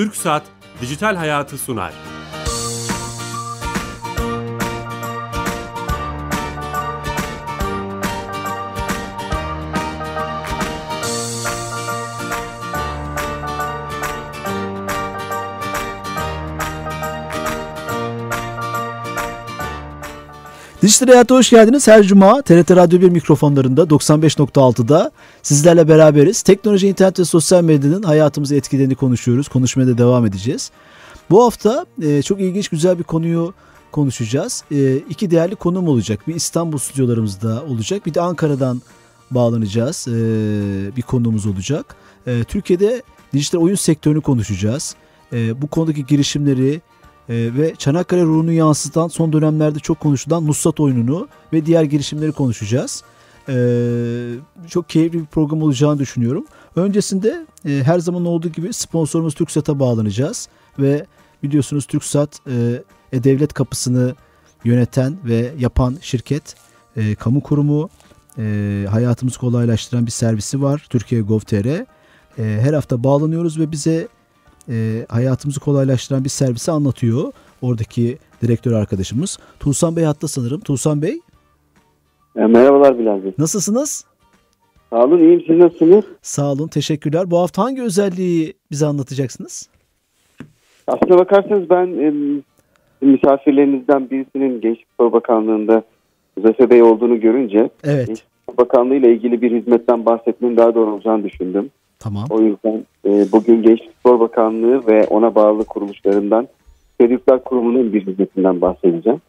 Türk Saat Dijital Hayatı sunar. Dijital Hayat'a hoş geldiniz. Her cuma TRT Radyo 1 mikrofonlarında 95.6'da sizlerle beraberiz. Teknoloji, internet ve sosyal medyanın hayatımızı etkilerini konuşuyoruz. Konuşmaya da devam edeceğiz. Bu hafta e, çok ilginç güzel bir konuyu konuşacağız. E, iki değerli konum olacak. Bir İstanbul stüdyolarımızda olacak. Bir de Ankara'dan bağlanacağız. E, bir konuğumuz olacak. E, Türkiye'de dijital oyun sektörünü konuşacağız. E, bu konudaki girişimleri, ee, ve Çanakkale ruhunu yansıtan son dönemlerde çok konuşulan Nusrat oyununu ve diğer girişimleri konuşacağız. Ee, çok keyifli bir program olacağını düşünüyorum. Öncesinde e, her zaman olduğu gibi sponsorumuz TürkSat'a bağlanacağız ve biliyorsunuz TürkSat e, e-devlet kapısını yöneten ve yapan şirket, e, kamu kurumu, e, hayatımızı kolaylaştıran bir servisi var Türkiye Gov.tr. E, her hafta bağlanıyoruz ve bize e, hayatımızı kolaylaştıran bir servisi anlatıyor. Oradaki direktör arkadaşımız. Tuğsan Bey hatta sanırım. Tuğsan Bey. E, merhabalar Bilal Bey. Nasılsınız? Sağ olun iyiyim siz nasılsınız? Sağ olun teşekkürler. Bu hafta hangi özelliği bize anlatacaksınız? Aslına bakarsanız ben e, misafirlerinizden birisinin Gençlik Spor Bakanlığı'nda Zafer Bey olduğunu görünce evet. Gençlik Spor Bakanlığı ile ilgili bir hizmetten bahsetmenin daha doğru olacağını düşündüm. Tamam. O yüzden e, bugün Gençlik Spor Bakanlığı ve ona bağlı kuruluşlarından Çocuklar Kurumu'nun bir hizmetinden bahsedeceğim.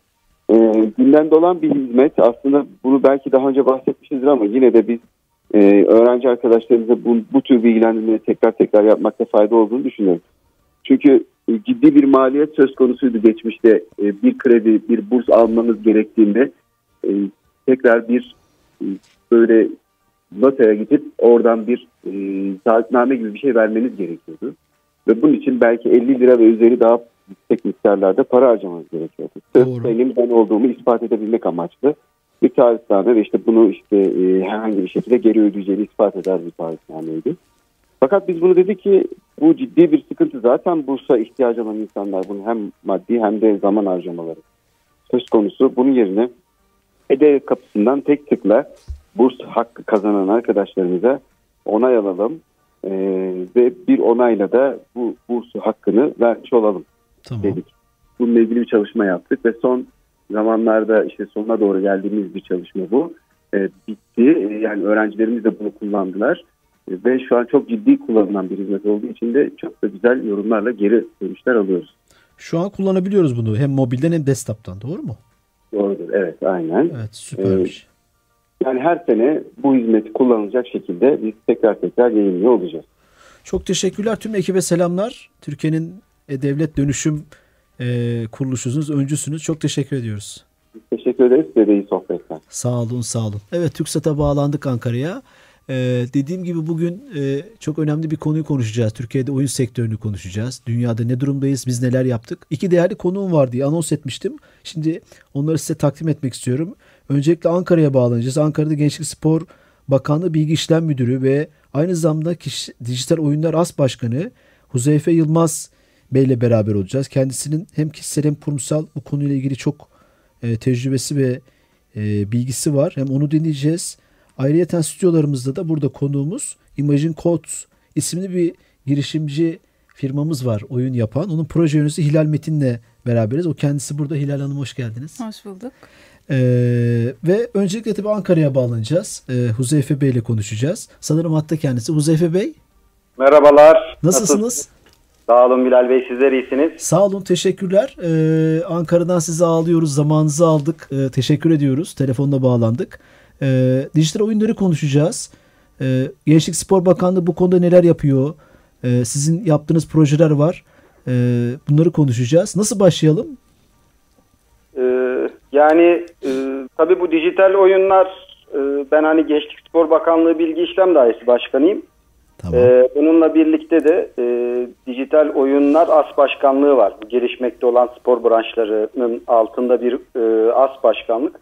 E, gündemde olan bir hizmet aslında bunu belki daha önce bahsetmişizdir ama yine de biz e, öğrenci arkadaşlarımıza bu, bu tür bilgilendirmeyi tekrar tekrar yapmakta fayda olduğunu düşünüyorum. Çünkü e, ciddi bir maliyet söz konusuydu geçmişte e, bir kredi, bir burs almanız gerektiğinde e, tekrar bir e, böyle notaya gidip oradan bir e, taahhütname gibi bir şey vermeniz gerekiyordu. Ve bunun için belki 50 lira ve üzeri daha yüksek miktarlarda para harcamanız gerekiyordu. Sırf benim ben olduğumu ispat edebilmek amaçlı bir taahhütname ve işte bunu işte e, herhangi bir şekilde geri ödeyeceğini ispat eder bir taahhütnameydi. Fakat biz bunu dedik ki bu ciddi bir sıkıntı. Zaten bursa ihtiyacı olan insanlar bunun hem maddi hem de zaman harcamaları söz konusu. Bunun yerine HEDE kapısından tek tıkla burs hakkı kazanan arkadaşlarımıza onay alalım e, ve bir onayla da bu burs hakkını vermiş olalım tamam. dedik. Bununla ilgili bir çalışma yaptık ve son zamanlarda işte sonuna doğru geldiğimiz bir çalışma bu. E, bitti. E, yani öğrencilerimiz de bunu kullandılar. E, ve şu an çok ciddi kullanılan bir hizmet olduğu için de çok da güzel yorumlarla geri dönüşler alıyoruz. Şu an kullanabiliyoruz bunu hem mobilden hem desktop'tan doğru mu? Doğrudur evet aynen. Evet süpermiş. Ee, yani her sene bu hizmeti kullanılacak şekilde biz tekrar tekrar yayınlıyor olacağız. Çok teşekkürler. Tüm ekibe selamlar. Türkiye'nin e, devlet dönüşüm e, kuruluşunuz, öncüsünüz. Çok teşekkür ediyoruz. Teşekkür ederiz. Size de iyi sohbetler. Sağ olun, sağ olun. Evet, TürkSat'a bağlandık Ankara'ya. Ee, dediğim gibi bugün e, çok önemli bir konuyu konuşacağız. Türkiye'de oyun sektörünü konuşacağız. Dünyada ne durumdayız, biz neler yaptık. İki değerli konuğum var diye anons etmiştim. Şimdi onları size takdim etmek istiyorum. Öncelikle Ankara'ya bağlanacağız. Ankara'da Gençlik Spor Bakanlığı Bilgi İşlem Müdürü ve aynı zamanda kişi, Dijital Oyunlar As Başkanı Huzeyfe Yılmaz Bey ile beraber olacağız. Kendisinin hem kişisel hem kurumsal bu konuyla ilgili çok e, tecrübesi ve e, bilgisi var. Hem onu dinleyeceğiz. Ayrıca stüdyolarımızda da burada konuğumuz Imagine Codes isimli bir girişimci firmamız var oyun yapan. Onun proje yöneticisi Hilal Metin'le beraberiz. O kendisi burada. Hilal Hanım hoş geldiniz. Hoş bulduk. Ee, ve öncelikle tabii Ankara'ya bağlanacağız. Ee, Huzeyfe Bey ile konuşacağız. Sanırım hatta kendisi. Huzeyfe Bey. Merhabalar. Nasılsınız? Nasıl? Sağ olun Bilal Bey sizler iyisiniz. Sağ olun teşekkürler. Ee, Ankara'dan sizi ağlıyoruz. Zamanınızı aldık. Ee, teşekkür ediyoruz. Telefonla bağlandık. Ee, dijital oyunları konuşacağız. Ee, Gençlik Spor Bakanlığı bu konuda neler yapıyor? Ee, sizin yaptığınız projeler var. Ee, bunları konuşacağız. Nasıl başlayalım? Ee, yani e, tabii bu dijital oyunlar e, ben hani Gençlik Spor Bakanlığı Bilgi İşlem Dairesi Başkanıyım. Tamam. Ee, bununla birlikte de e, Dijital Oyunlar As Başkanlığı var. Gelişmekte olan spor branşlarının altında bir e, As Başkanlık.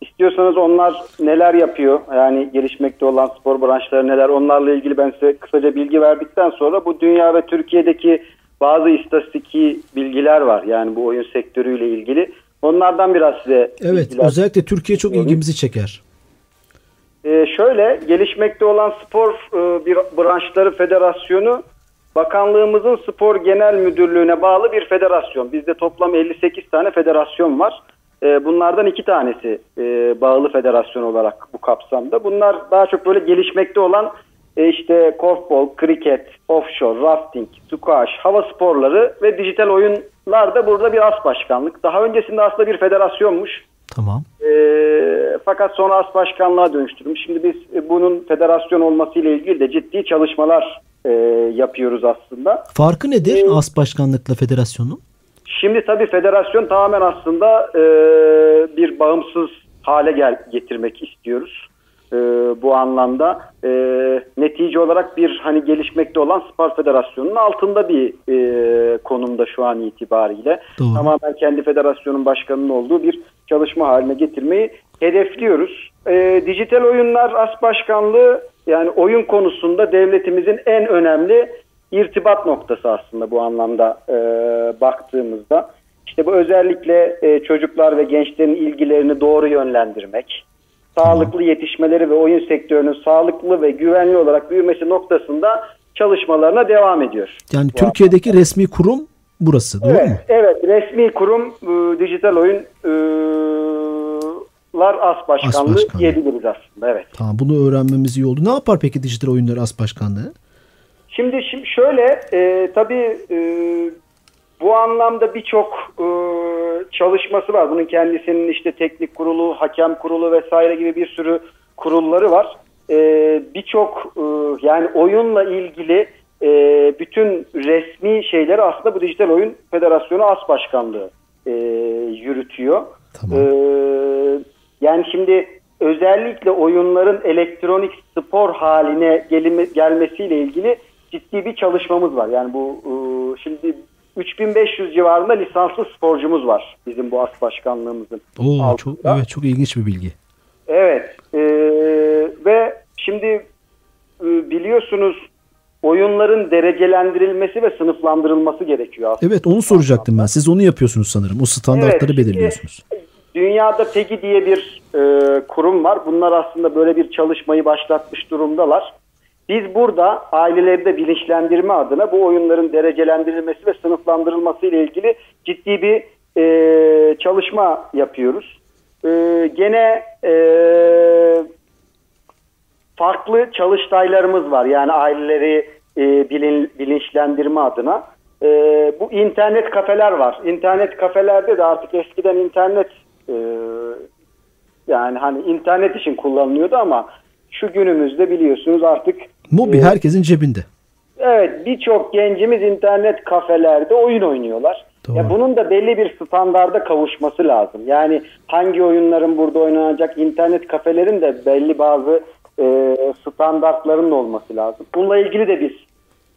İstiyorsanız onlar neler yapıyor? Yani gelişmekte olan spor branşları neler? Onlarla ilgili ben size kısaca bilgi verdikten sonra bu dünya ve Türkiye'deki bazı istatistiki bilgiler var. Yani bu oyun sektörüyle ilgili. Onlardan biraz size Evet bilgiler özellikle Türkiye çok ilgimizi çeker. Ee, şöyle gelişmekte olan spor e, bir branşları federasyonu bakanlığımızın spor genel müdürlüğüne bağlı bir federasyon. Bizde toplam 58 tane federasyon var. Ee, bunlardan iki tanesi e, bağlı federasyon olarak bu kapsamda. Bunlar daha çok böyle gelişmekte olan e, işte korfball, kriket, offshore, rafting, squash, hava sporları ve dijital oyunlar da burada bir as başkanlık. Daha öncesinde aslında bir federasyonmuş. Tamam. E, fakat sonra as başkanlığa dönüştürmüş. Şimdi biz e, bunun federasyon olmasıyla ilgili de ciddi çalışmalar e, yapıyoruz aslında. Farkı nedir Ee, AS başkanlıkla federasyonun? Şimdi tabii federasyon tamamen aslında e, bir bağımsız hale gel getirmek istiyoruz. E, bu anlamda e, netice olarak bir hani gelişmekte olan spor federasyonunun altında bir e, konumda şu an itibariyle. Doğru. Tamamen kendi federasyonun başkanının olduğu bir çalışma haline getirmeyi hedefliyoruz. E, dijital oyunlar as başkanlığı yani oyun konusunda devletimizin en önemli irtibat noktası aslında bu anlamda e, baktığımızda. İşte bu özellikle e, çocuklar ve gençlerin ilgilerini doğru yönlendirmek, sağlıklı yetişmeleri ve oyun sektörünün sağlıklı ve güvenli olarak büyümesi noktasında çalışmalarına devam ediyor. Yani Bu Türkiye'deki resmi kurum burası doğru Evet, mu? evet resmi kurum e, dijital oyunlar as başkanlığı As başkanlığı. diyebiliriz aslında. Evet. Tamam bunu öğrenmemiz iyi oldu. Ne yapar peki dijital oyunları AS başkanlığı? Şimdi, şimdi şöyle e, tabii e, bu anlamda birçok e, çalışması var. Bunun kendisinin işte teknik kurulu, hakem kurulu vesaire gibi bir sürü kurulları var. E, birçok e, yani oyunla ilgili e, bütün resmi şeyleri aslında bu Dijital Oyun Federasyonu As Başkanlığı e, yürütüyor. Tamam. E, yani şimdi özellikle oyunların elektronik spor haline gelime, gelmesiyle ilgili ciddi bir çalışmamız var. Yani bu e, şimdi 3500 civarında lisanslı sporcumuz var bizim bu as başkanlığımızın. Oo altında. çok evet çok ilginç bir bilgi. Evet e, ve şimdi e, biliyorsunuz oyunların derecelendirilmesi ve sınıflandırılması gerekiyor aslında. Evet onu soracaktım ben. Siz onu yapıyorsunuz sanırım. O standartları Evet, belirliyorsunuz. Dünyada PEGI diye bir e, kurum var. Bunlar aslında böyle bir çalışmayı başlatmış durumdalar. Biz burada aileleri de bilinçlendirme adına bu oyunların derecelendirilmesi ve sınıflandırılması ile ilgili ciddi bir e, çalışma yapıyoruz. E, gene e, farklı çalıştaylarımız var. Yani aileleri e, bilin, bilinçlendirme adına. E, bu internet kafeler var. İnternet kafelerde de artık eskiden internet e, yani hani internet için kullanılıyordu ama şu günümüzde biliyorsunuz artık Mobil e, herkesin cebinde. Evet birçok gencimiz internet kafelerde oyun oynuyorlar. Doğru. Ya bunun da belli bir standarda kavuşması lazım. Yani hangi oyunların burada oynanacak internet kafelerin de belli bazı e, standartların olması lazım. Bununla ilgili de biz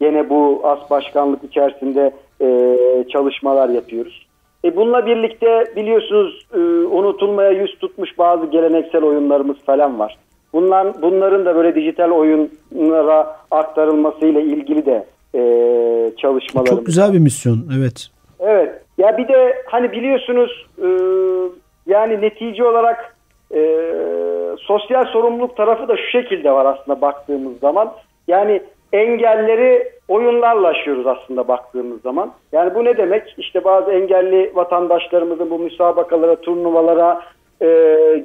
yine bu as başkanlık içerisinde e, çalışmalar yapıyoruz. E bununla birlikte biliyorsunuz e, unutulmaya yüz tutmuş bazı geleneksel oyunlarımız falan var. Bunlar, bunların da böyle dijital oyunlara aktarılmasıyla ilgili de e, çalışmalarımız Çok güzel bir misyon. Evet. Evet. Ya bir de hani biliyorsunuz e, yani netice olarak e, sosyal sorumluluk tarafı da şu şekilde var aslında baktığımız zaman. Yani engelleri oyunlarla aşıyoruz aslında baktığımız zaman. Yani bu ne demek? İşte bazı engelli vatandaşlarımızın bu müsabakalara, turnuvalara e,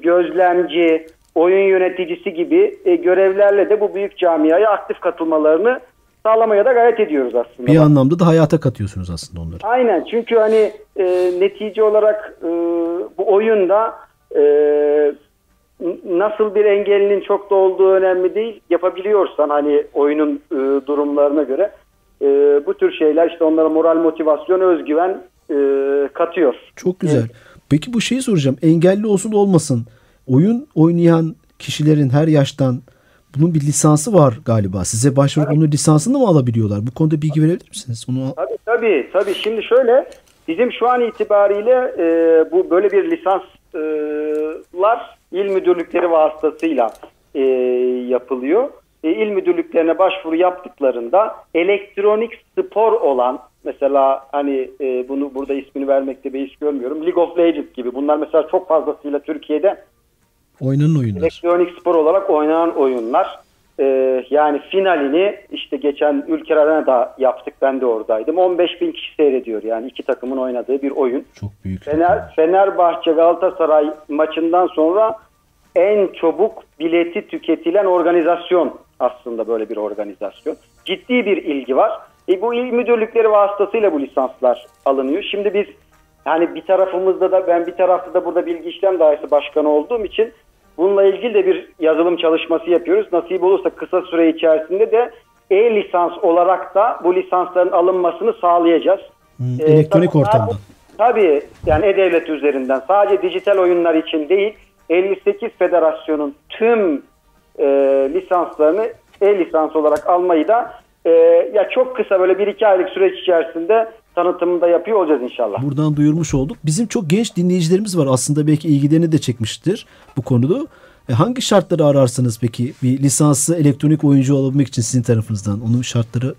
gözlemci, oyun yöneticisi gibi e, görevlerle de bu büyük camiaya aktif katılmalarını sağlamaya da gayret ediyoruz aslında. Bir anlamda da hayata katıyorsunuz aslında onları. Aynen çünkü hani e, netice olarak e, bu oyunda e, nasıl bir engellinin çok da olduğu önemli değil. Yapabiliyorsan hani oyunun e, durumlarına göre e, bu tür şeyler işte onlara moral motivasyon özgüven e, katıyor. Çok güzel. Peki bu şeyi soracağım. Engelli olsun olmasın. Oyun oynayan kişilerin her yaştan bunun bir lisansı var galiba. Size başvurup onun lisansını mı alabiliyorlar? Bu konuda bilgi verebilir misiniz? Onu Tabii tabii tabii. Şimdi şöyle bizim şu an itibariyle e, bu böyle bir lisanslar il müdürlükleri vasıtasıyla e, yapılıyor. E, il müdürlüklerine başvuru yaptıklarında elektronik spor olan Mesela hani e, bunu burada ismini vermekte bir iş görmüyorum. League of Legends gibi. Bunlar mesela çok fazlasıyla Türkiye'de Oynanan oyunlar. elektronik spor olarak oynanan oyunlar. Ee, yani finalini işte geçen Ülker Arena'da yaptık. Ben de oradaydım. 15 bin kişi seyrediyor. Yani iki takımın oynadığı bir oyun. Çok büyük. Fener, Fenerbahçe Galatasaray maçından sonra en çabuk bileti tüketilen organizasyon aslında böyle bir organizasyon. Ciddi bir ilgi var. E bu il müdürlükleri vasıtasıyla bu lisanslar alınıyor. Şimdi biz yani bir tarafımızda da ben bir tarafta da burada bilgi işlem dairesi başkanı olduğum için bununla ilgili de bir yazılım çalışması yapıyoruz. Nasip olursa kısa süre içerisinde de e-lisans olarak da bu lisansların alınmasını sağlayacağız. Hmm, Ee, elektronik tabii- ortamda. Tabii yani e-devlet üzerinden sadece dijital oyunlar için değil 58 federasyonun tüm e, lisanslarını e-lisans olarak almayı da e, ya çok kısa böyle 1-2 aylık süreç içerisinde tanıtımını da yapıyor olacağız inşallah. Buradan duyurmuş olduk. Bizim çok genç dinleyicilerimiz var. Aslında belki ilgilerini de çekmiştir bu konuda. E, hangi şartları ararsınız peki? Bir lisanslı elektronik oyuncu olabilmek için sizin tarafınızdan. Onun şartları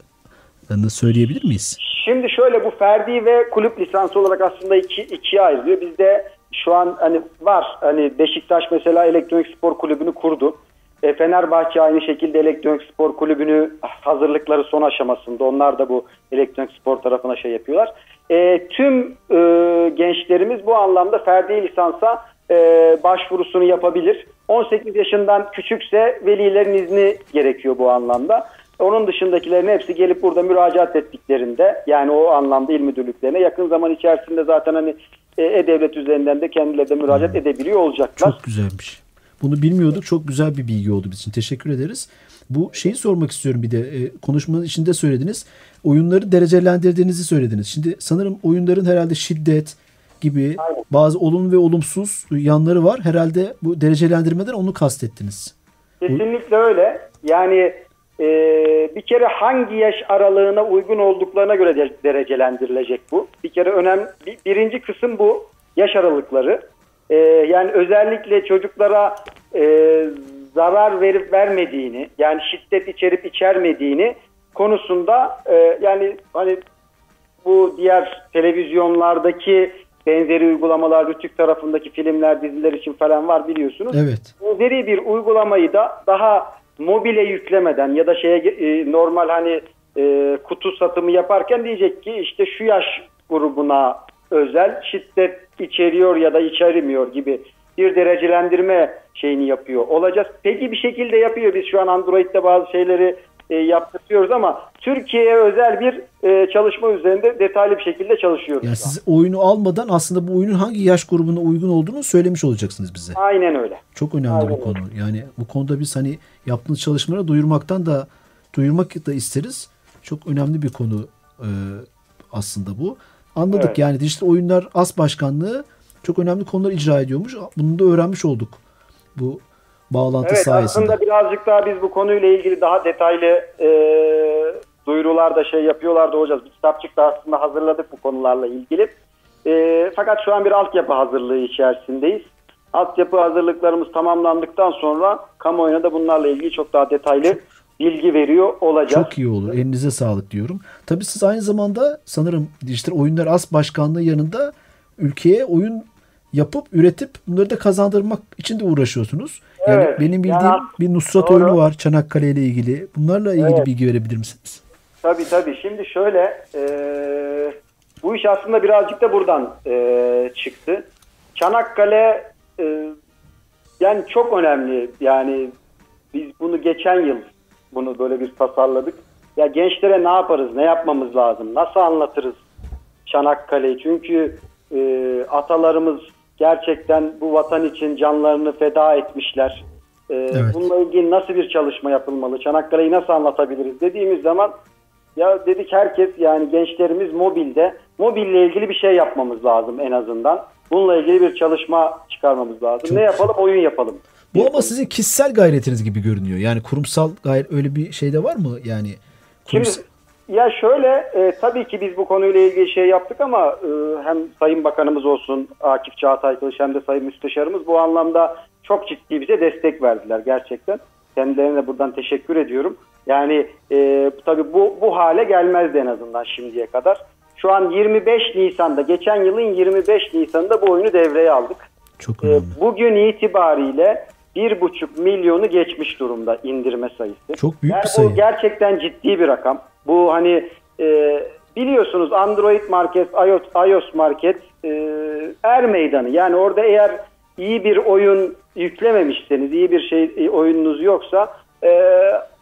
söyleyebilir miyiz? Şimdi şöyle bu ferdi ve kulüp lisansı olarak aslında iki, ikiye ayrılıyor. Bizde şu an hani var hani Beşiktaş mesela elektronik spor kulübünü kurdu. E, Fenerbahçe aynı şekilde elektronik spor kulübünü hazırlıkları son aşamasında. Onlar da bu elektronik spor tarafına şey yapıyorlar. E, tüm e, gençlerimiz bu anlamda ferdi lisansa e, başvurusunu yapabilir. 18 yaşından küçükse velilerin izni gerekiyor bu anlamda. Onun dışındakilerin hepsi gelip burada müracaat ettiklerinde yani o anlamda il müdürlüklerine yakın zaman içerisinde zaten hani e, E-Devlet üzerinden de kendileri de müracaat edebiliyor olacaklar. Çok güzelmiş. Bunu bilmiyorduk. Çok güzel bir bilgi oldu bizim için. Teşekkür ederiz. Bu şeyi sormak istiyorum bir de. E, konuşmanın içinde söylediniz. Oyunları derecelendirdiğinizi söylediniz. Şimdi sanırım oyunların herhalde şiddet gibi Aynen. bazı olumlu ve olumsuz yanları var. Herhalde bu derecelendirmeden onu kastettiniz. Kesinlikle öyle. Yani e, bir kere hangi yaş aralığına uygun olduklarına göre de- derecelendirilecek bu. Bir kere önemli bir- birinci kısım bu yaş aralıkları. E, yani özellikle çocuklara e, zarar verip vermediğini, yani şiddet içerip içermediğini konusunda e, yani hani bu diğer televizyonlardaki benzeri uygulamalar Rütük tarafındaki filmler, diziler için falan var biliyorsunuz. Evet. Benzeri bir uygulamayı da daha mobile yüklemeden ya da şeye e, normal hani e, kutu satımı yaparken diyecek ki işte şu yaş grubuna özel şiddet içeriyor ya da içermiyor gibi bir derecelendirme şeyini yapıyor olacağız. Peki bir şekilde yapıyor. Biz şu an Android'de bazı şeyleri e, yaptırıyoruz ama Türkiye'ye özel bir e, çalışma üzerinde detaylı bir şekilde çalışıyoruz. Yani siz oyunu almadan aslında bu oyunun hangi yaş grubuna uygun olduğunu söylemiş olacaksınız bize. Aynen öyle. Çok önemli Aynen bir öyle. konu. Yani bu konuda biz hani yaptığınız çalışmaları duyurmaktan da duyurmak da isteriz. Çok önemli bir konu e, aslında bu. Anladık Evet. yani dijital oyunlar as başkanlığı çok önemli konular icra ediyormuş. Bunu da öğrenmiş olduk bu bağlantı Evet sayesinde. aslında birazcık daha biz bu konuyla ilgili daha detaylı e, duyurular da şey yapıyorlar da olacağız. Bir kitapçık da aslında hazırladık bu konularla ilgili. E, fakat şu an bir altyapı hazırlığı içerisindeyiz. Altyapı hazırlıklarımız tamamlandıktan sonra kamuoyuna da bunlarla ilgili çok daha detaylı bilgi veriyor olacağız. Çok iyi olur. Elinize sağlık diyorum. Tabii siz aynı zamanda sanırım dijital oyunlar as başkanlığı yanında ülkeye oyun yapıp üretip bunları da kazandırmak için de uğraşıyorsunuz. Yani Evet, benim bildiğim yani bir Nusrat doğru. oyunu var Çanakkale ile ilgili. Bunlarla ilgili Evet. bilgi verebilir misiniz? Tabii tabii. Şimdi şöyle e, bu iş aslında birazcık da buradan e, çıktı. Çanakkale e, yani çok önemli. Yani biz bunu geçen yıl bunu böyle bir tasarladık. Ya gençlere ne yaparız, ne yapmamız lazım, nasıl anlatırız Çanakkale'yi? Çünkü e, atalarımız gerçekten bu vatan için canlarını feda etmişler. E, Evet. Bununla ilgili nasıl bir çalışma yapılmalı? Çanakkale'yi nasıl anlatabiliriz dediğimiz zaman ya dedik herkes yani gençlerimiz mobilde. Mobille ilgili bir şey yapmamız lazım en azından. Bununla ilgili bir çalışma çıkarmamız lazım. Çok ne yapalım? Oyun yapalım. Bu ama sizin kişisel gayretiniz gibi görünüyor. Yani kurumsal gayret öyle bir şey de var mı? Yani Şimdi kurumsal- ya şöyle e, tabii ki biz bu konuyla ilgili şey yaptık ama e, hem Sayın Bakanımız olsun Akif Çağatay Kılıç hem de Sayın Müsteşarımız bu anlamda çok ciddi bize destek verdiler gerçekten. Kendilerine de buradan teşekkür ediyorum. Yani e, tabii bu, bu hale gelmezdi en azından şimdiye kadar. Şu an 25 Nisan'da, geçen yılın 25 Nisan'da bu oyunu devreye aldık. Çok Ee, önemli. bugün itibariyle 1,5 milyonu geçmiş durumda indirme sayısı. Çok büyük yani bir sayı. Bu gerçekten ciddi bir rakam. Bu hani e, biliyorsunuz Android market, iOS, iOS market e, er meydanı. Yani orada eğer iyi bir oyun yüklememişseniz, iyi bir şey e, oyununuz yoksa e,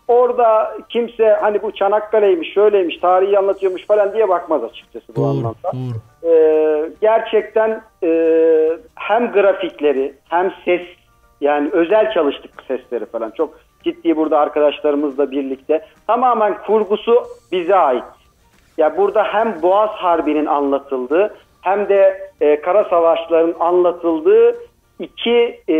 orada kimse hani bu Çanakkale'ymiş, şöyleymiş, tarihi anlatıyormuş falan diye bakmaz açıkçası bu Doğru, anlamda. doğru. Ee, gerçekten e, hem grafikleri hem ses yani özel çalıştık sesleri falan çok ciddi burada arkadaşlarımızla birlikte tamamen kurgusu bize ait. Ya burada hem Boğaz Harbi'nin anlatıldığı hem de e, kara savaşların anlatıldığı iki e,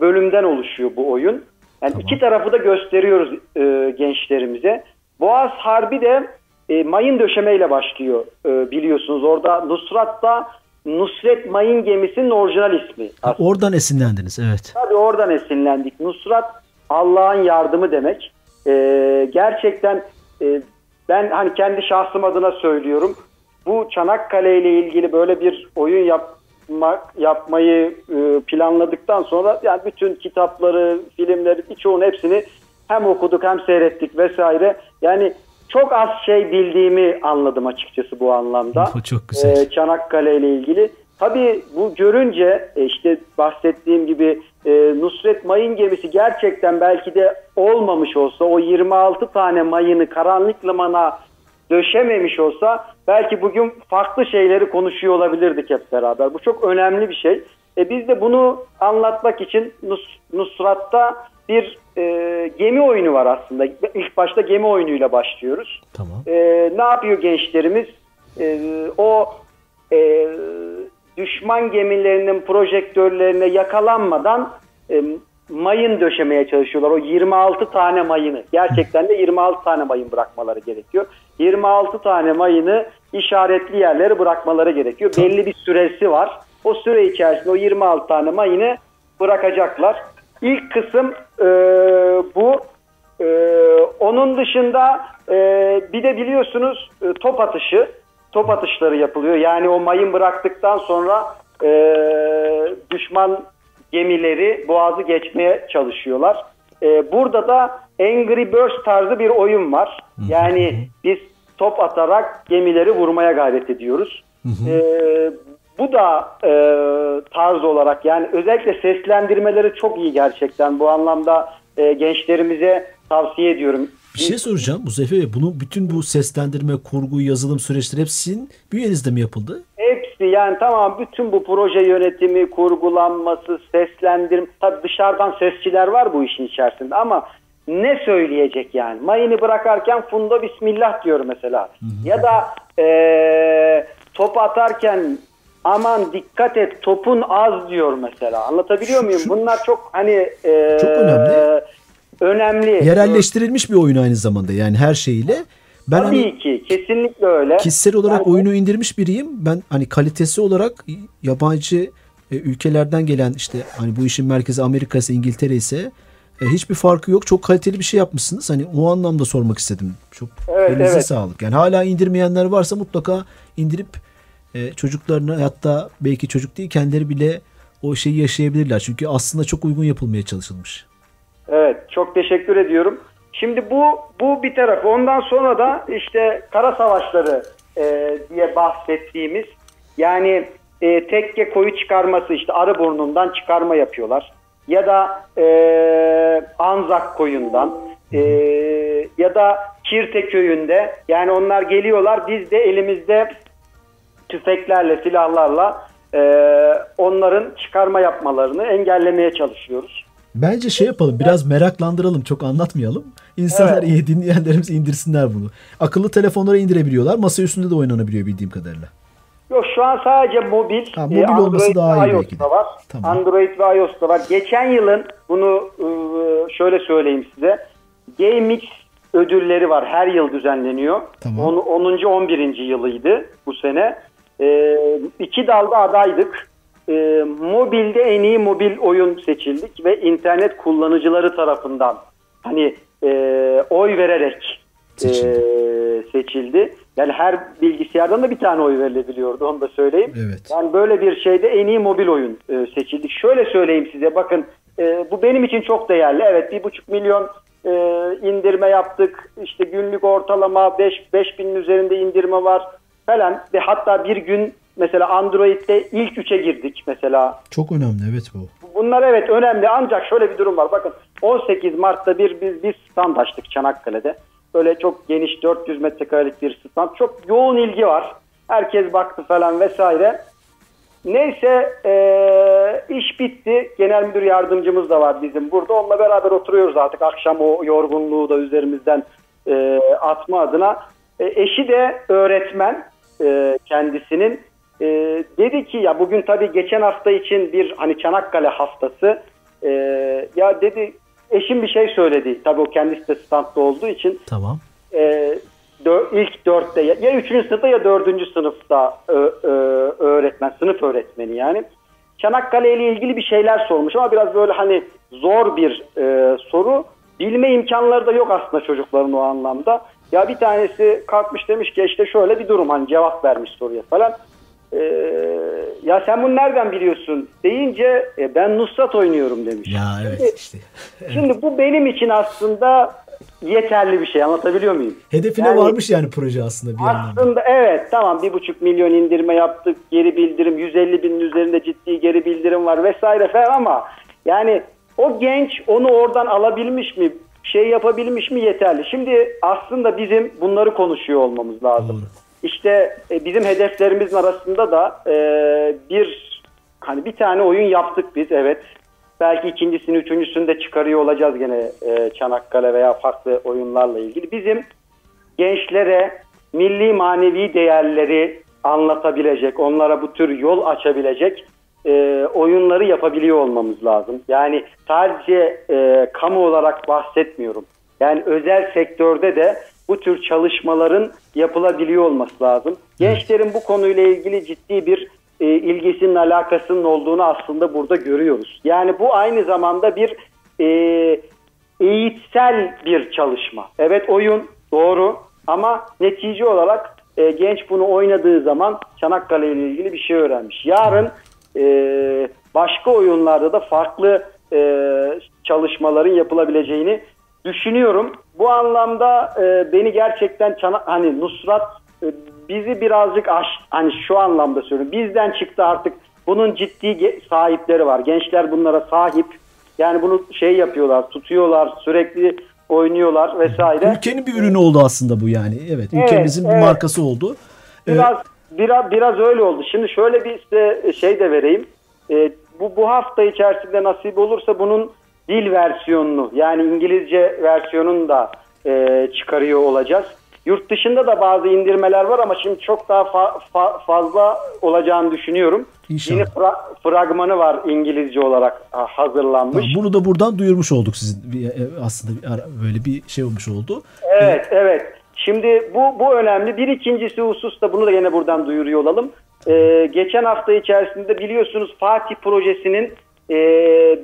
bölümden oluşuyor bu oyun. Yani iki tarafı da gösteriyoruz e, gençlerimize. Boğaz Harbi de e, mayın döşemeyle başlıyor e, biliyorsunuz. Orada Nusrat da Nusret Mayın Gemisi'nin orijinal ismi. Ha, oradan esinlendiniz evet. Tabii oradan esinlendik. Nusrat Allah'ın yardımı demek. Ee, gerçekten e, ben hani kendi şahsım adına söylüyorum. Bu Çanakkale ile ilgili böyle bir oyun yapmak yapmayı e, planladıktan sonra yani bütün kitapları, filmleri birçoğun hepsini hem okuduk hem seyrettik vesaire. Yani çok az şey bildiğimi anladım açıkçası bu anlamda. O çok güzel. Ee, Çanakkale ile ilgili. Tabii bu görünce e, işte bahsettiğim gibi e, Nusret Mayın gemisi gerçekten belki de olmamış olsa o 26 tane mayını karanlık limana döşememiş olsa belki bugün farklı şeyleri konuşuyor olabilirdik hep beraber. Bu çok önemli bir şey. E, biz de bunu anlatmak için Nus- Nusrat'ta bir e, gemi oyunu var aslında. İlk başta gemi oyunuyla başlıyoruz. Tamam. Ee, ne yapıyor gençlerimiz? Ee, o e, düşman gemilerinin projektörlerine yakalanmadan e, mayın döşemeye çalışıyorlar. O 26 tane mayını. Gerçekten de 26 tane mayın bırakmaları gerekiyor. 26 tane mayını işaretli yerlere bırakmaları gerekiyor. Belli bir süresi var. O süre içerisinde o 26 tane mayını bırakacaklar. İlk kısım e, bu. Ee, onun dışında e, bir de biliyorsunuz e, top atışı, top atışları yapılıyor. Yani o mayın bıraktıktan sonra e, düşman gemileri boğazı geçmeye çalışıyorlar. E, burada da Angry Birds tarzı bir oyun var. Yani biz top atarak gemileri vurmaya gayret ediyoruz. E, bu da e, tarz olarak yani özellikle seslendirmeleri çok iyi gerçekten bu anlamda e, gençlerimize tavsiye ediyorum. Bir şey soracağım Muzaffer Bey. Bunu bütün bu seslendirme, kurgu, yazılım süreçleri hepsinin bünyenizde mi yapıldı? Hepsi yani tamam bütün bu proje yönetimi, kurgulanması, seslendirme tabii dışarıdan sesçiler var bu işin içerisinde ama ne söyleyecek yani? Mayını bırakarken Funda Bismillah diyor mesela. Ya da e, top atarken aman dikkat et topun az diyor mesela. Anlatabiliyor Şu- muyum? şu- Bunlar çok hani e, Çok önemli. Önemli. Yerelleştirilmiş bir oyun aynı zamanda yani her şeyiyle. Ben Tabii hani ki kesinlikle öyle. kişisel olarak Yani- oyunu indirmiş biriyim. Ben hani kalitesi olarak yabancı e, ülkelerden gelen işte hani bu işin merkezi Amerika ise İngiltere ise e, hiçbir farkı yok. Çok kaliteli bir şey yapmışsınız. Hani o anlamda sormak istedim. Çok Evet, elinize evet. sağlık. Yani hala indirmeyenler varsa mutlaka indirip e, çocuklarına hatta belki çocuk değil kendileri bile o şeyi yaşayabilirler. Çünkü aslında çok uygun yapılmaya çalışılmış. Çok teşekkür ediyorum. Şimdi bu bu bir tarafı. Ondan sonra da işte kara savaşları e, diye bahsettiğimiz yani e, tekke koyu çıkarması işte arı burnundan çıkarma yapıyorlar. Ya da e, Anzak koyundan e, ya da Kirte köyünde yani onlar geliyorlar biz de elimizde tüfeklerle silahlarla e, onların çıkarma yapmalarını engellemeye çalışıyoruz. Bence şey yapalım biraz meraklandıralım çok anlatmayalım. İnsanlar Evet. iyi dinleyenlerimiz indirsinler bunu. Akıllı telefonlara indirebiliyorlar. Masa üstünde de oynanabiliyor bildiğim kadarıyla. Yok şu an sadece mobil. Ha, mobil e, olması daha iyi belki de. var. Tamam. Android ve iOS'ta var. Geçen yılın bunu e, şöyle söyleyeyim size. GameX ödülleri var. Her yıl düzenleniyor. Tamam. On- 10. 11. yılıydı bu sene. E, iki dalda adaydık. E, mobilde en iyi mobil oyun seçildik ve internet kullanıcıları tarafından hani e, oy vererek e, Seçildi. seçildi. Yani her bilgisayardan da bir tane oy verilebiliyordu onu da söyleyeyim. Evet. Yani böyle bir şeyde en iyi mobil oyun e, seçildi. Şöyle söyleyeyim size bakın e, bu benim için çok değerli. Evet bir buçuk milyon e, indirme yaptık. İşte günlük ortalama 5 beş binin üzerinde indirme var falan ve hatta bir gün mesela Android'de ilk üçe girdik mesela. Çok önemli evet bu. Bunlar evet önemli ancak şöyle bir durum var. Bakın 18 Mart'ta bir biz bir stand açtık Çanakkale'de. Böyle çok geniş 400 metrekarelik bir stand. Çok yoğun ilgi var. Herkes baktı falan vesaire. Neyse eee, iş bitti. Genel müdür yardımcımız da var bizim burada. Onunla beraber oturuyoruz artık akşam o yorgunluğu da üzerimizden eee, atma adına. E, eşi de öğretmen eee, kendisinin. Eee, dedi ki ya bugün tabii geçen hafta için bir hani Çanakkale haftası. Eee, ya dedi eşim bir şey söyledi. Tabii o kendisi de standta olduğu için Tamam. e, dö- ilk dörtte ya, ya üçüncü sınıfta ya dördüncü sınıfta ö- ö- öğretmen, sınıf öğretmeni yani. Çanakkale ile ilgili bir şeyler sormuş ama biraz böyle hani zor bir e, soru. Bilme imkanları da yok aslında çocukların o anlamda. Ya bir tanesi kalkmış demiş ki işte şöyle bir durum hani cevap vermiş soruya falan. E, ya sen bunu nereden biliyorsun deyince e, ben Nusrat oynuyorum demiş. Ya Şimdi- evet işte. Şimdi bu benim için aslında yeterli bir şey anlatabiliyor muyum? Hedefine Yani- varmış yani proje aslında bir anlamda. Aslında evet tamam bir buçuk milyon indirme yaptık geri bildirim 150 binin üzerinde ciddi geri bildirim var vesaire falan ama yani o genç onu oradan alabilmiş mi şey yapabilmiş mi yeterli. Şimdi aslında bizim bunları konuşuyor olmamız lazım. Doğru. İşte e, bizim hedeflerimizin arasında da e, bir hani bir tane oyun yaptık biz evet. Belki ikincisini, üçüncüsünü de çıkarıyor olacağız gene e, Çanakkale veya farklı oyunlarla ilgili. Bizim gençlere milli manevi değerleri anlatabilecek, onlara bu tür yol açabilecek e, oyunları yapabiliyor olmamız lazım. Yani sadece e, kamu olarak bahsetmiyorum. Yani özel sektörde de bu tür çalışmaların yapılabiliyor olması lazım. Gençlerin bu konuyla ilgili ciddi bir e, ilgisinin alakasının olduğunu aslında burada görüyoruz. Yani bu aynı zamanda bir e, eğitsel bir çalışma. Evet oyun doğru ama netice olarak e, genç bunu oynadığı zaman Çanakkale ile ilgili bir şey öğrenmiş. Yarın e, başka oyunlarda da farklı e, çalışmaların yapılabileceğini düşünüyorum. Bu anlamda e, beni gerçekten Çana- hani Nusrat e, bizi birazcık aş hani şu anlamda söylüyorum. Bizden çıktı artık. Bunun ciddi sahipleri var. Gençler bunlara sahip. Yani bunu şey yapıyorlar, tutuyorlar, sürekli oynuyorlar vesaire. Ülkenin bir ürünü oldu aslında bu yani. Evet, Evet, ülkemizin bir evet. markası oldu. Ee, Biraz biraz biraz öyle oldu. Şimdi şöyle bir size şey de vereyim. Ee, bu bu hafta içerisinde nasip olursa bunun dil versiyonunu yani İngilizce versiyonunu da e, çıkarıyor olacağız. Yurt dışında da bazı indirmeler var ama şimdi çok daha fa- fa- fazla olacağını düşünüyorum. İnşallah. Yeni fra- fragmanı var İngilizce olarak ha, hazırlanmış. Bunu da buradan duyurmuş olduk sizin e, aslında böyle bir şey olmuş oldu. Evet, evet. Şimdi bu bu önemli. Bir ikincisi husus da bunu da yine buradan duyuruyor olalım. Ee, geçen hafta içerisinde biliyorsunuz Fatih projesinin e,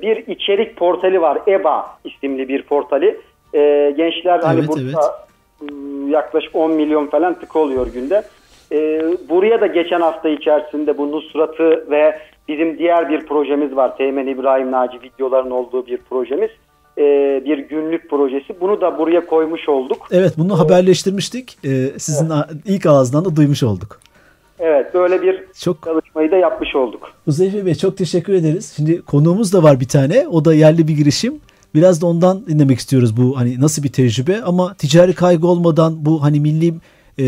bir içerik portali var. EBA isimli bir portali. Ee, gençler hani Evet, burada evet. ıı, yaklaşık 10 milyon falan tık oluyor günde. Ee, buraya da geçen hafta içerisinde bu Nusrat'ı ve bizim diğer bir projemiz var. Teğmen İbrahim Naci videoların olduğu bir projemiz. Ee, bir günlük projesi. Bunu da buraya koymuş olduk. Evet, bunu haberleştirmiştik. Ee, sizin a- ilk ağızdan da duymuş olduk. Evet böyle bir Çok çalışmayı da yapmış olduk. Uzeyfe Bey çok teşekkür ederiz. Şimdi konuğumuz da var bir tane. O da yerli bir girişim. Biraz da ondan dinlemek istiyoruz bu hani nasıl bir tecrübe ama ticari kaygı olmadan bu hani milli e,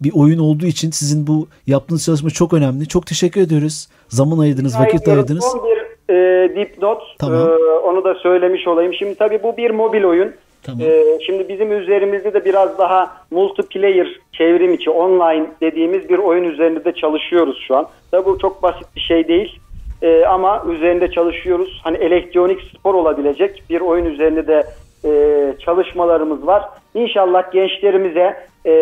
bir oyun olduğu için sizin bu yaptığınız çalışma çok önemli. Çok teşekkür ediyoruz. Zaman ayırdınız, vakit Rica ediyorum. ayırdınız. Son bir e, dipnot. Tamam. E, onu da söylemiş olayım. Şimdi tabii bu bir mobil oyun. Tamam. E, şimdi bizim üzerimizde de biraz daha multiplayer çevrim içi online dediğimiz bir oyun üzerinde de çalışıyoruz şu an. Tabii bu çok basit bir şey değil. E, ama üzerinde çalışıyoruz. Hani elektronik spor olabilecek bir oyun üzerinde de e, çalışmalarımız var. İnşallah gençlerimize e,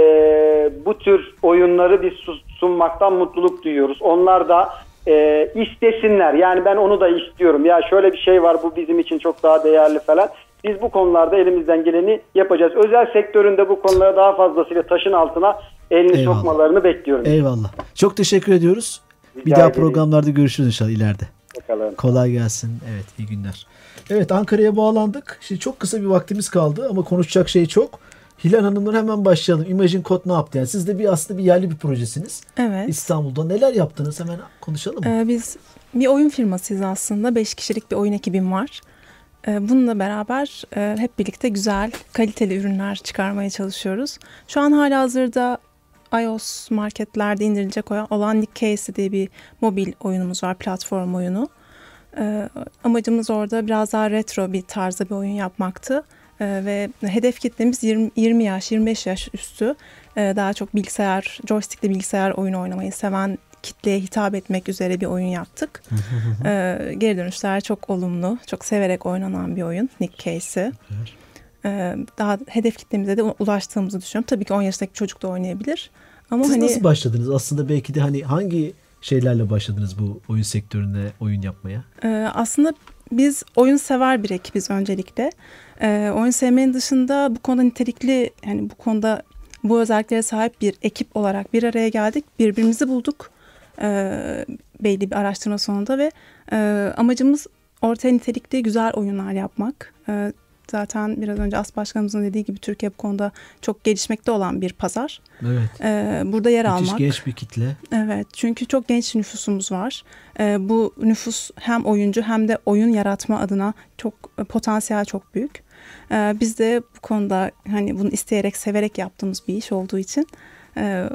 bu tür oyunları biz su- sunmaktan mutluluk duyuyoruz. Onlar da e, istesinler. Yani ben onu da istiyorum. Ya şöyle bir şey var bu bizim için çok daha değerli falan. Biz bu konularda elimizden geleni yapacağız. Özel sektöründe bu konulara daha fazlasıyla taşın altına elini Eyvallah. sokmalarını bekliyorum. Eyvallah. Çok teşekkür ediyoruz. Rica bir daha ederim. programlarda görüşürüz inşallah ileride. Bakalım. Kolay gelsin. Evet iyi günler. Evet Ankara'ya bağlandık. Şimdi çok kısa bir vaktimiz kaldı ama konuşacak şey çok. Hilal Hanım'dan hemen başlayalım. Imagine Code ne yaptı? Yani siz de bir aslında bir yerli bir projesiniz. Evet. İstanbul'da neler yaptınız? Hemen konuşalım mı? Ee, biz bir oyun firmasıyız aslında. Beş kişilik bir oyun ekibim var. Ee, bununla beraber e, hep birlikte güzel, kaliteli ürünler çıkarmaya çalışıyoruz. Şu an hala hazırda iOS marketlerde indirilecek olan Nick Casey diye bir mobil oyunumuz var, platform oyunu. Ee, amacımız orada biraz daha retro bir tarzda bir oyun yapmaktı. Ee, ve hedef kitlemiz 20, 20 yaş, 25 yaş üstü. Daha çok bilgisayar, joystickli bilgisayar oyunu oynamayı seven kitleye hitap etmek üzere bir oyun yaptık. Ee, geri dönüşler çok olumlu, çok severek oynanan bir oyun Nick Case'i. Ee, daha hedef kitlemize de ulaştığımızı düşünüyorum. Tabii ki 10 yaşındaki çocuk da oynayabilir. Ama Siz hani nasıl başladınız? Aslında belki de hani hangi şeylerle başladınız bu oyun sektöründe oyun yapmaya? e, aslında biz oyun sever bir ekibiz öncelikle. E, oyun sevmenin dışında bu konuda nitelikli, yani bu konuda bu özelliklere sahip bir ekip olarak bir araya geldik. Birbirimizi bulduk e, belli bir araştırma sonunda ve e, amacımız ortaya nitelikli güzel oyunlar yapmak. E, zaten biraz önce As Başkanımızın dediği gibi Türkiye bu konuda çok gelişmekte olan bir pazar. Evet. E, burada yer Müthiş almak. genç bir kitle. Evet çünkü çok genç nüfusumuz var. Ee, bu nüfus hem oyuncu hem de oyun yaratma adına çok e, potansiyel çok büyük. Ee, biz de bu konuda hani bunu isteyerek severek yaptığımız bir iş olduğu için e,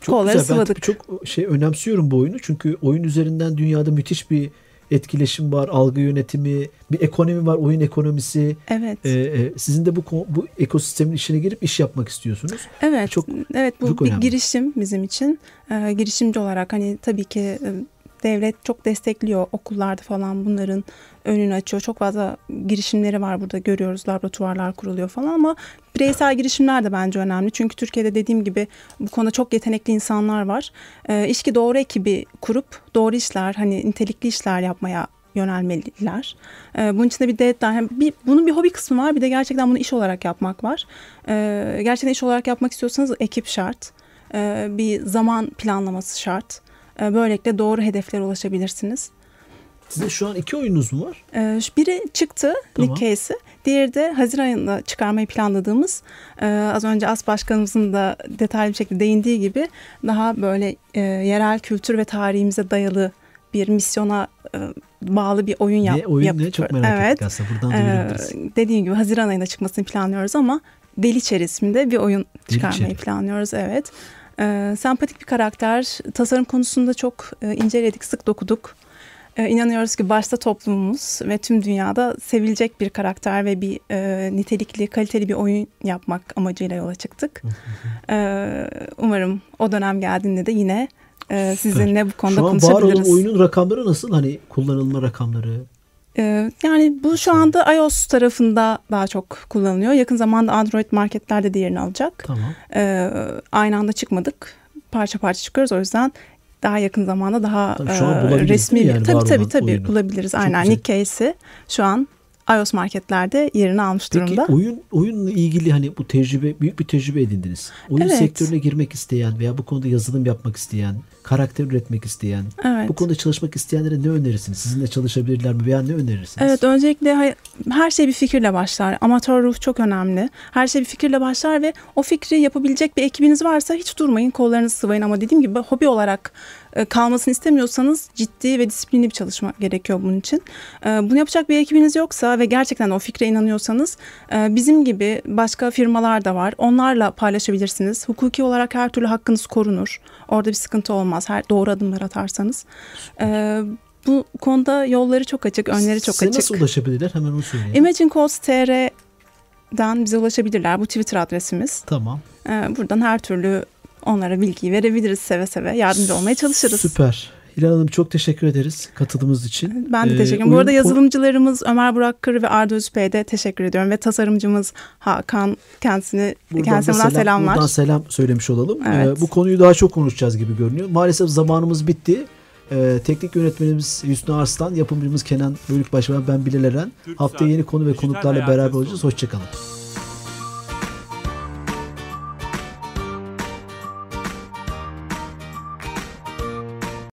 Çok kolları güzel. Ben sıvadık. çok şey önemsiyorum bu oyunu. Çünkü oyun üzerinden dünyada müthiş bir etkileşim var, algı yönetimi, bir ekonomi var, oyun ekonomisi. Evet. Ee, e, sizin de bu bu ekosistemin içine girip iş yapmak istiyorsunuz. Evet, Çok- evet bu çok bir önemli. girişim bizim için. Ee, girişimci olarak hani tabii ki e, devlet çok destekliyor okullarda falan bunların önünü açıyor. Çok fazla girişimleri var burada görüyoruz. Laboratuvarlar kuruluyor falan ama bireysel girişimler de bence önemli. Çünkü Türkiye'de dediğim gibi bu konuda çok yetenekli insanlar var. İşki doğru ekibi kurup doğru işler hani nitelikli işler yapmaya yönelmeliler. Ee, bunun için de bir deadline, hem bir, bunun bir hobi kısmı var bir de gerçekten bunu iş olarak yapmak var. Ee, gerçekten iş olarak yapmak istiyorsanız ekip şart. Ee, bir zaman planlaması şart. Böylelikle doğru hedeflere ulaşabilirsiniz. Sizin şu an iki oyununuz mu var? Ee, biri çıktı Tamam. Nick Case'i. Diğeri de Haziran ayında çıkarmayı planladığımız e, az önce As Başkanımızın da detaylı bir şekilde değindiği gibi daha böyle e, yerel kültür ve tarihimize dayalı bir misyona e, bağlı bir oyun yap, ne oyun ne? yapıyor. Çok merak evet. ettik aslında. Buradan Ee, duyurabiliriz. dediğim gibi Haziran ayında çıkmasını planlıyoruz ama Deliçer isminde bir oyun çıkarmayı Deliçeri. planlıyoruz. Evet. Ee, sempatik bir karakter. Tasarım konusunda çok e, inceledik, sık dokuduk. Ee, inanıyoruz ki başta toplumumuz ve tüm dünyada sevilecek bir karakter ve bir e, nitelikli, kaliteli bir oyun yapmak amacıyla yola çıktık. Ee, umarım o dönem geldiğinde de yine e, sizinle bu konuda Şu an konuşabiliriz. oyunun rakamları nasıl? Hani kullanılma rakamları. Ee, yani bu şu anda iOS tarafında daha çok kullanılıyor. Yakın zamanda Android marketlerde de yerini alacak. Tamam. Ee, aynı anda çıkmadık. Parça parça çıkıyoruz. O yüzden daha yakın zamanda daha Tabii şu an e, resmi yani tabii tabii tabii oyunu? bulabiliriz. Çok Aynen güzel. Nick Case'i şu an iOS marketlerde yerini almış Peki durumda. oyun oyunla ilgili hani bu tecrübe büyük bir tecrübe edindiniz. Oyun Evet. sektörüne girmek isteyen veya bu konuda yazılım yapmak isteyen, karakter üretmek isteyen, Evet. bu konuda çalışmak isteyenlere ne önerirsiniz? Sizinle çalışabilirler mi veya ne önerirsiniz? Evet öncelikle her şey bir fikirle başlar. Amatör ruh çok önemli. Her şey bir fikirle başlar ve o fikri yapabilecek bir ekibiniz varsa hiç durmayın kollarınızı sıvayın. Ama dediğim gibi hobi olarak kalmasını istemiyorsanız ciddi ve disiplinli bir çalışma gerekiyor bunun için. E, Bunu yapacak bir ekibiniz yoksa ve gerçekten o fikre inanıyorsanız e, bizim gibi başka firmalar da var. Onlarla paylaşabilirsiniz. Hukuki olarak her türlü hakkınız korunur. Orada bir sıkıntı olmaz. Her doğru adımlar atarsanız. E, Bu konuda yolları çok açık, önleri çok Size açık. nasıl ulaşabilirler? Hemen onu söyleyin. Imagine Codes TR'den bize ulaşabilirler. Bu Twitter adresimiz. Tamam. Ee, buradan her türlü onlara bilgi verebiliriz seve seve. Yardımcı olmaya çalışırız. Süper. Hilal Hanım çok teşekkür ederiz katıldığınız için. Ben de Ee, teşekkür ederim. Bu arada yazılımcılarımız Ömer Burak Kır ve Arda Özbey'e de teşekkür ediyorum. Ve tasarımcımız Hakan kendisini Buradan kendisine da buradan selam, selamlar. Buradan selam söylemiş olalım. Evet. Ee, bu konuyu daha çok konuşacağız gibi görünüyor. Maalesef zamanımız bitti. Ee, teknik yönetmenimiz Hüsnü Arslan, yapımcımız Kenan Bölükbaşı ve ben Bilal Eren. Haftaya yeni konu ve konuklarla beraber olacağız. Hoşçakalın.